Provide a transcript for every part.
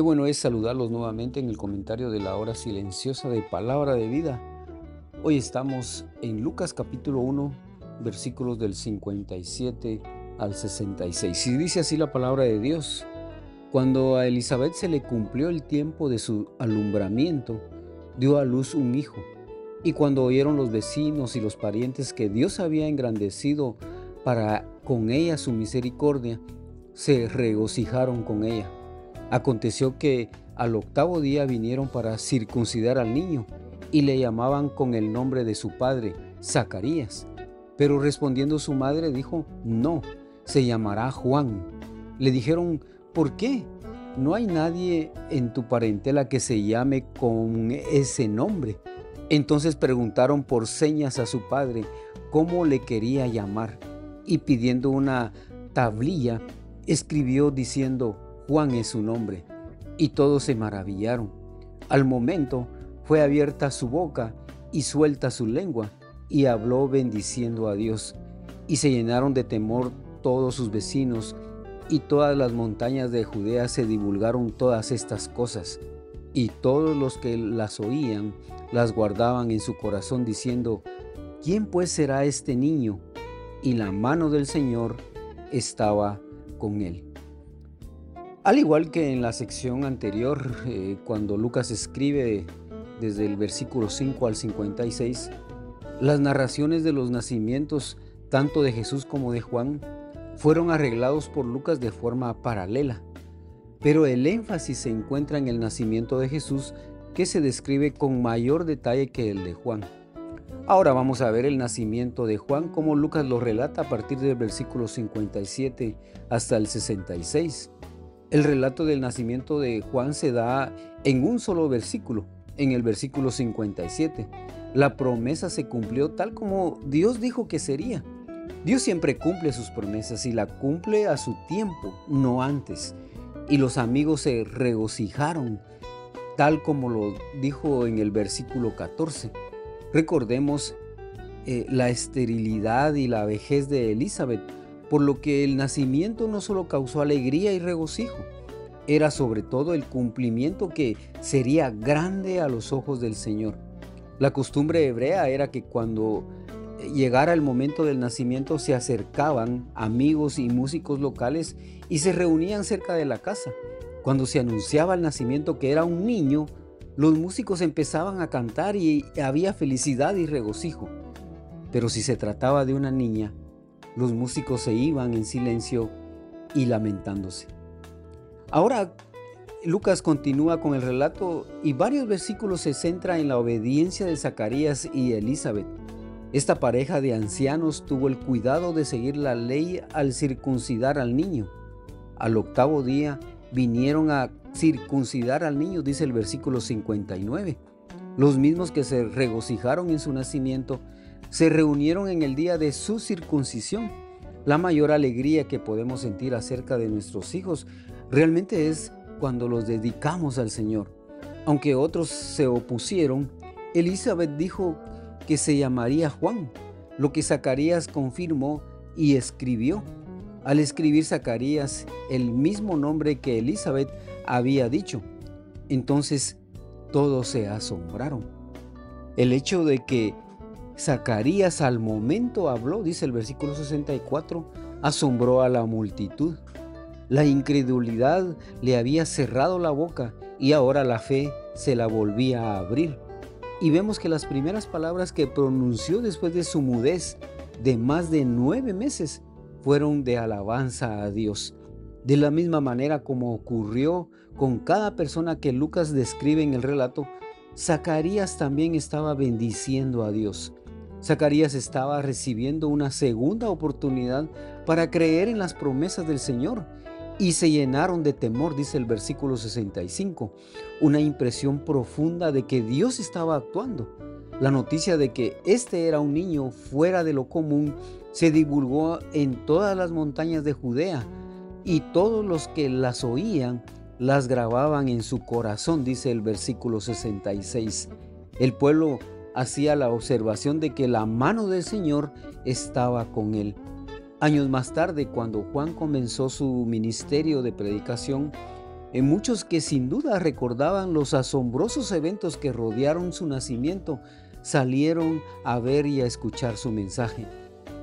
Bueno es saludarlos nuevamente en el comentario de la hora silenciosa de Palabra de Vida. Hoy estamos en Lucas capítulo 1, versículos del 57 al 66. Y dice así la palabra de Dios. Cuando a Elizabeth se le cumplió el tiempo de su alumbramiento, dio a luz un hijo. Y cuando oyeron los vecinos y los parientes que Dios había engrandecido para con ella su misericordia, se regocijaron con ella. Aconteció que al octavo día vinieron para circuncidar al niño y le llamaban con el nombre de su padre, Zacarías. Pero respondiendo su madre dijo, no, se llamará Juan. Le dijeron, ¿por qué? No hay nadie en tu parentela que se llame con ese nombre. Entonces preguntaron por señas a su padre cómo le quería llamar y pidiendo una tablilla, escribió diciendo, Juan es su nombre. Y todos se maravillaron. Al momento fue abierta su boca y suelta su lengua, y habló bendiciendo a Dios. Y se llenaron de temor todos sus vecinos, y todas las montañas de Judea se divulgaron todas estas cosas. Y todos los que las oían las guardaban en su corazón, diciendo, ¿quién pues será este niño? Y la mano del Señor estaba con él. Al igual que en la sección anterior, eh, cuando Lucas escribe desde el versículo 5 al 56, las narraciones de los nacimientos tanto de Jesús como de Juan fueron arreglados por Lucas de forma paralela, pero el énfasis se encuentra en el nacimiento de Jesús que se describe con mayor detalle que el de Juan. Ahora vamos a ver el nacimiento de Juan como Lucas lo relata a partir del versículo 57 hasta el 66. El relato del nacimiento de Juan se da en un solo versículo, en el versículo 57. La promesa se cumplió tal como Dios dijo que sería. Dios siempre cumple sus promesas y la cumple a su tiempo, no antes. Y los amigos se regocijaron, tal como lo dijo en el versículo 14. Recordemos eh, la esterilidad y la vejez de Elizabeth por lo que el nacimiento no solo causó alegría y regocijo, era sobre todo el cumplimiento que sería grande a los ojos del Señor. La costumbre hebrea era que cuando llegara el momento del nacimiento se acercaban amigos y músicos locales y se reunían cerca de la casa. Cuando se anunciaba el nacimiento que era un niño, los músicos empezaban a cantar y había felicidad y regocijo. Pero si se trataba de una niña, los músicos se iban en silencio y lamentándose. Ahora Lucas continúa con el relato y varios versículos se centran en la obediencia de Zacarías y Elizabeth. Esta pareja de ancianos tuvo el cuidado de seguir la ley al circuncidar al niño. Al octavo día vinieron a circuncidar al niño, dice el versículo 59. Los mismos que se regocijaron en su nacimiento se reunieron en el día de su circuncisión. La mayor alegría que podemos sentir acerca de nuestros hijos realmente es cuando los dedicamos al Señor. Aunque otros se opusieron, Elizabeth dijo que se llamaría Juan, lo que Zacarías confirmó y escribió. Al escribir Zacarías el mismo nombre que Elizabeth había dicho, entonces todos se asombraron. El hecho de que Zacarías al momento habló, dice el versículo 64, asombró a la multitud. La incredulidad le había cerrado la boca y ahora la fe se la volvía a abrir. Y vemos que las primeras palabras que pronunció después de su mudez de más de nueve meses fueron de alabanza a Dios. De la misma manera como ocurrió con cada persona que Lucas describe en el relato, Zacarías también estaba bendiciendo a Dios. Zacarías estaba recibiendo una segunda oportunidad para creer en las promesas del Señor y se llenaron de temor, dice el versículo 65, una impresión profunda de que Dios estaba actuando. La noticia de que este era un niño fuera de lo común se divulgó en todas las montañas de Judea y todos los que las oían las grababan en su corazón, dice el versículo 66. El pueblo hacía la observación de que la mano del Señor estaba con él. Años más tarde, cuando Juan comenzó su ministerio de predicación, en muchos que sin duda recordaban los asombrosos eventos que rodearon su nacimiento, salieron a ver y a escuchar su mensaje.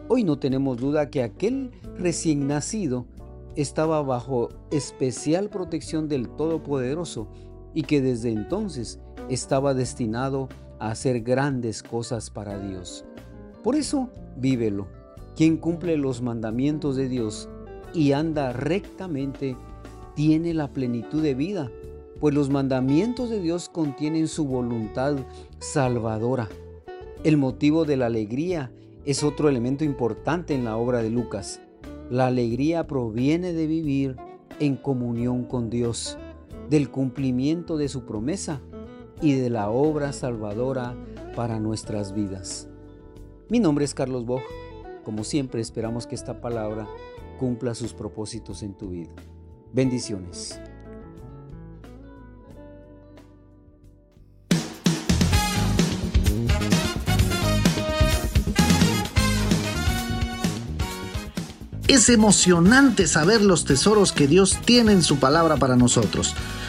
Hoy no tenemos duda que aquel recién nacido estaba bajo especial protección del Todopoderoso y que desde entonces estaba destinado hacer grandes cosas para Dios. Por eso, vívelo. Quien cumple los mandamientos de Dios y anda rectamente, tiene la plenitud de vida, pues los mandamientos de Dios contienen su voluntad salvadora. El motivo de la alegría es otro elemento importante en la obra de Lucas. La alegría proviene de vivir en comunión con Dios, del cumplimiento de su promesa y de la obra salvadora para nuestras vidas. Mi nombre es Carlos Boj. Como siempre esperamos que esta palabra cumpla sus propósitos en tu vida. Bendiciones. Es emocionante saber los tesoros que Dios tiene en su palabra para nosotros.